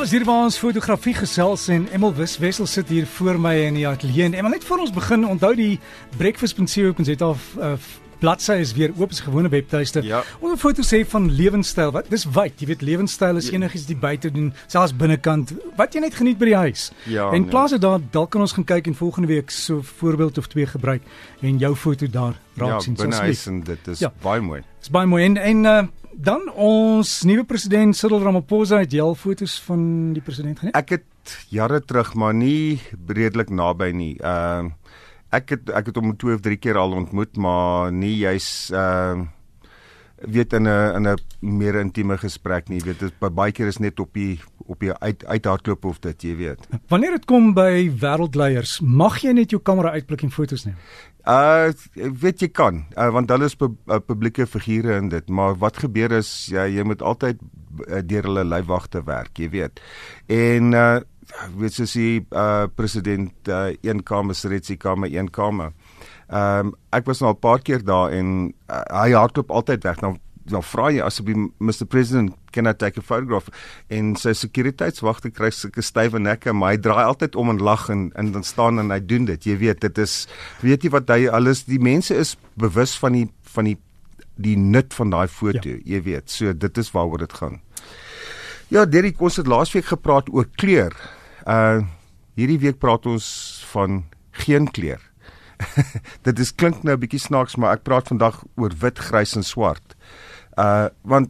Alles hier waar ons fotografie gesels en Emel Wis Wessel sit hier voor my in die ateljee. En Emel net voor ons begin, onthou die breakfast.co.za uh, bladsy is weer oop as gewone webtuiste. Ja. Ons het foto's hê van lewenstyl. Wat dis wyd, jy weet lewenstyl is enigiets wat jy buite doen, selfs binnekant. Wat jy net geniet by die huis. Ja, en nee. plaas dit daar, dalk kan ons gaan kyk en volgende week so voorbeeld of twee gebruik en jou foto daar raak Ja, sien. So binne asseblief. huis en dit is Ja. baie mooi. Dis baie mooi en en uh, dan ons nuwe president Cyril Ramaphosa het al foto's van die president geneem? Ek het jare terug, maar nie redelik naby nie. Ehm uh, ek het ek het hom twee of drie keer al ontmoet, maar nie juis ehm uh, weet in 'n in 'n meer intieme gesprek nie. Jy weet dit ba- baie keer is net op die op die uit uithardloop of dit, jy weet. Wanneer dit kom by wêreldleiers, mag jy net jou kamera uitblik en foto's neem. Uh weet jy kan, uh, want hulle is pu uh, publieke figure in dit, maar wat gebeur is ja, jy moet altyd uh, deur hulle lêwagte werk, jy weet. En uh weet soos die uh president uh, een kamer Seretsi kamer een kamer. Ehm um, ek was nou al 'n paar keer daar en uh, hy hardloop altyd weg. Nou dan vra jy asseblief Mr President, can I take a photograph? En sy sekuriteitswagte kry sulke stywe nekke, maar hy draai altyd om en lag en en dan staan en hy doen dit. Jy weet, dit is weet jy wat hy alles die mense is bewus van die van die die nut van daai foto, ja. jy weet. So dit is waaroor dit gaan. Ja, Derek, ons het laasweek gepraat oor kleur. Uh hierdie week praat ons van geen kleur. dit is klink nou 'n bietjie snaaks, maar ek praat vandag oor wit, grys en swart. Uh want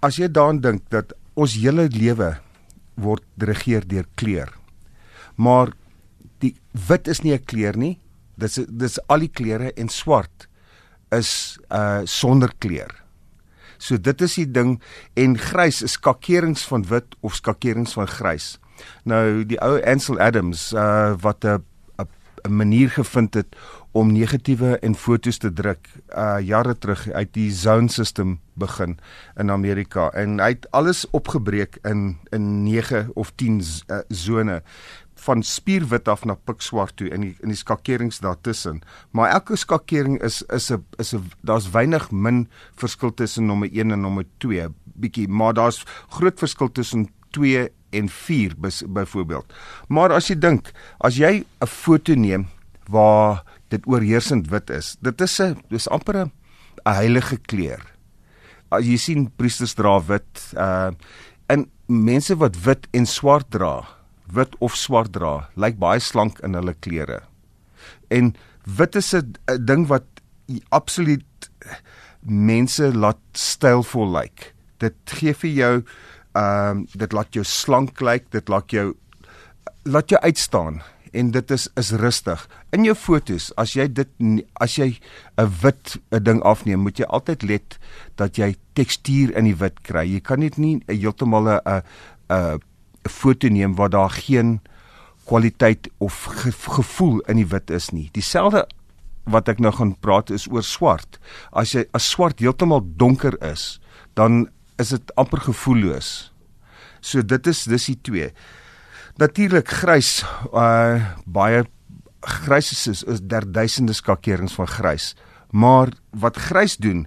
as jy daaraan dink dat ons hele lewe word geregeer deur kleur. Maar die wit is nie 'n kleur nie. Dis dis al die kleure en swart is uh sonder kleur. So dit is die ding en grys is skakerings van wit of skakerings van grys. Nou die ou Ansel Adams uh wat 'n 'n manier gevind het om negatiewe en fotos te druk uh jare terug uit die zone system begin in Amerika en hy het alles opgebreek in in 9 of 10 z- uh, zone van spierwit af na pikswart toe in die in die skakerings daartussen. Maar elke skakering is is 'n is 'n daar's weinig min verskil tussen nommer 1 en nommer 2, bietjie, maar daar's groot verskil tussen 2 en 4 bys- byvoorbeeld. Maar as jy dink, as jy 'n foto neem waar dit oorheersend wit is, dit is 'n dis amper 'n heilige kleur. As jy sien priesters dra wit, uh en mense wat wit en swart dra, wit of swart dra, lyk baie slank in hulle klere. En wit is 'n ding wat absoluut mense laat stylvol lyk. Dit gee vir jou ehm um, dit laat jou slank lyk, dit laat jou laat jou uitstaan en dit is is rustig. In jou fotos, as jy dit as jy 'n wit 'n ding afneem, moet jy altyd let dat jy tekstuur in die wit kry. Jy kan net nie heeltemal 'n 'n 'n 'n foto neem waar daar geen kwaliteit of ge gevoel in die wit is nie. Dieselfde wat ek nou gaan praat is oor swart. As jy as swart heeltemal donker is, dan is dit amper gevoelloos. So dit is dis die twee. Natuurlik grys uh baie grys is is, is der duisende skakerings van grys. Maar wat grys doen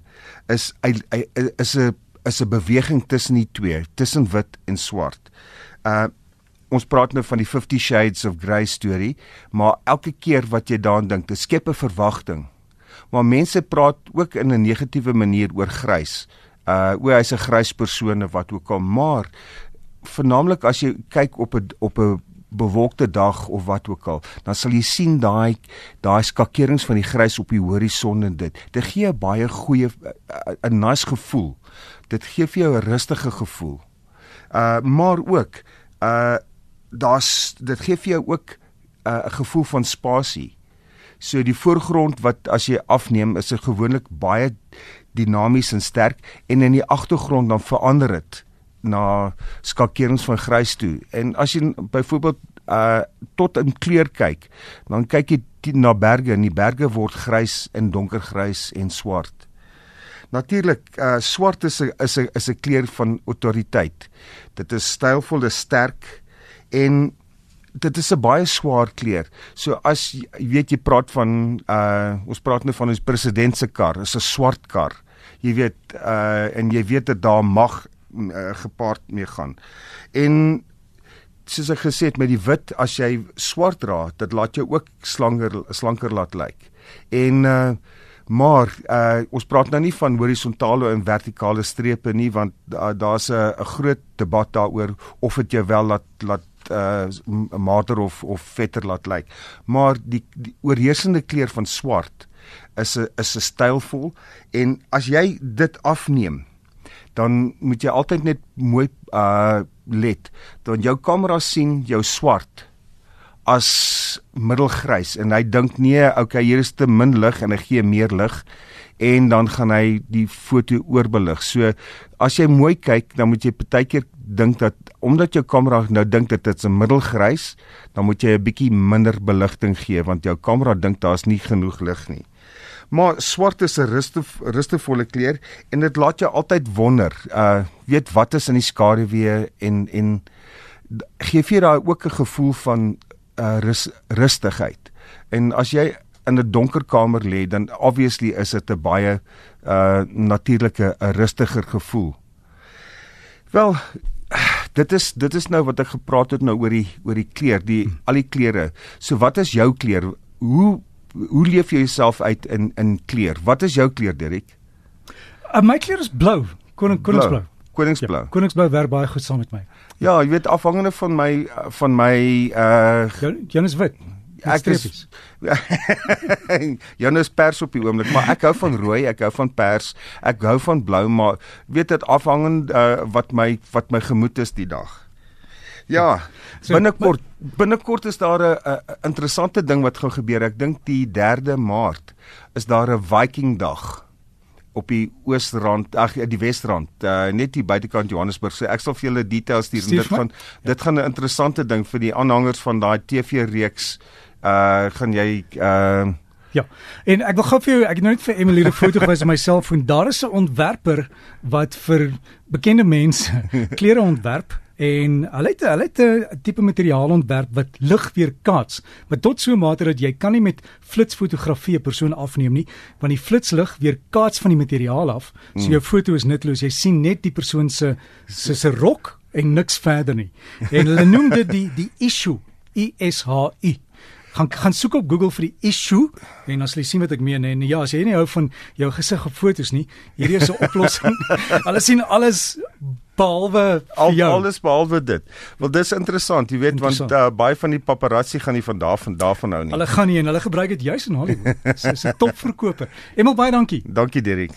is hy, hy is 'n is 'n beweging tussen die twee, tussen wit en swart. Uh ons praat nou van die 50 shades of grey storie, maar elke keer wat jy daaraan dink, dit skep 'n verwagting. Maar mense praat ook in 'n negatiewe manier oor grys. Uh o, hy's 'n grys persoon of wat ook al, maar vernaamlik as jy kyk op 'n op 'n bewolkte dag of wat ook al, dan sal jy sien daai daai skakerings van die grys op die horison en dit. Dit gee 'n baie goeie 'n nice gevoel. Dit gee vir jou 'n rustige gevoel. Uh maar ook uh daar's dit gee vir jou ook 'n uh, gevoel van spasie. So die voorgrond wat as jy afneem is 'n gewoonlik baie dinamies en sterk en in die agtergrond dan verander dit na skakerings van grys toe. En as jy byvoorbeeld uh tot in kleur kyk, dan kyk jy die, na berge en die berge word grys en donkergrys en swart. Natuurlik, uh swart is 'n is 'n is 'n kleur van autoriteit. Dit is stylvol, dit is sterk en dit is 'n baie swaar kleur. So as jy weet jy praat van uh ons praat nou van ons president se kar, is 'n swart kar. Jy weet uh en jy weet dat daar mag uh, gepaard mee gaan. En soos ek gesê het met die wit as jy swart dra, dit laat jou ook slanker slanker laat lyk. En uh maar uh ons praat nou nie van horisontale en vertikale strepe nie want uh, daar's 'n groot debat daaroor of dit jou wel laat laat uh mater of of vetter laat lyk. Maar die, die oorheersende kleur van swart is 'n is 'n stylvol en as jy dit afneem dan moet jy altyd net mooi uh let. Dan jou kamera sien jou swart as middelgrys en hy dink nee, okay, hier is te min lig en hy gee meer lig en dan gaan hy die foto oorbelig. So as jy mooi kyk, dan moet jy partykeer dink dat omdat jou kamera nou dink dit is 'n middelgrys, dan moet jy 'n bietjie minder beligting gee want jou kamera dink daar's nie genoeg lig nie. Maar swart is 'n rustige rustevolle kleur en dit laat jou altyd wonder, uh weet wat is in die skaduwee en en gee vir jou ook 'n gevoel van uh, rus, rustigheid. En as jy in 'n donker kamer lê, dan obviously is dit 'n baie uh natuurlike 'n rustiger gevoel. Wel, dit is dit is nou wat ek gepraat het nou oor die oor die kleur, die al die kleure. So wat is jou kleur? Hoe hoe leef jy jouself uit in in kleur? Wat is jou kleur, Dirk? Uh, my kleur is blou. Koning koningsblou. Koningsblou. Ja, koningsblou werk baie goed saam met my. Ja, jy weet afhangende van my van my uh Janus wit. Ek is Janus pers op die oomblik, maar ek hou van rooi, ek hou van pers, ek hou van blou, maar weet dit afhangend uh wat my wat my gemoed is die dag. Ja, so, binnekort binnekort is daar 'n interessante ding wat gaan gebeur. Ek dink die 3de Maart is daar 'n Viking dag op die oosrand ag die wesrand uh, net hier buitekant Johannesburg so ek sal vir julle details stuur dit gaan dit gaan 'n interessante ding vir die aanhangers van daai TV reeks uh gaan jy uh Ja. En ek wil gou vir jou ek het nou net vir Emily 'n foto gewys op my selfoon. Daar is 'n ontwerper wat vir bekende mense klere ontwerp en hulle het hulle het 'n tipe materiaal ontwerp wat lig weerkaats, maar tot so 'n mate dat jy kan nie met flitsfotografie 'n persoon afneem nie, want die flitslig weerkaats van die materiaal af. So jou foto is nutteloos. Jy sien net die persoon se se se rok en niks verder nie. En hulle noem dit die die issue, I S H U gaan gaan soek op Google vir die issue en as jy sien wat ek meen en ja, as jy nie hou van jou gesig op fotos nie, hierdie is 'n oplossing. Hulle sien alles behalwe Al, alles behalwe dit. Wel dis interessant, jy weet interessant. want uh, baie van die paparazzi gaan nie van daar van daarvan hou nie. Hulle gaan nie en hulle gebruik dit juis in Hollywood. Dis 'n topverkoper. Emel baie dankie. Dankie Derek.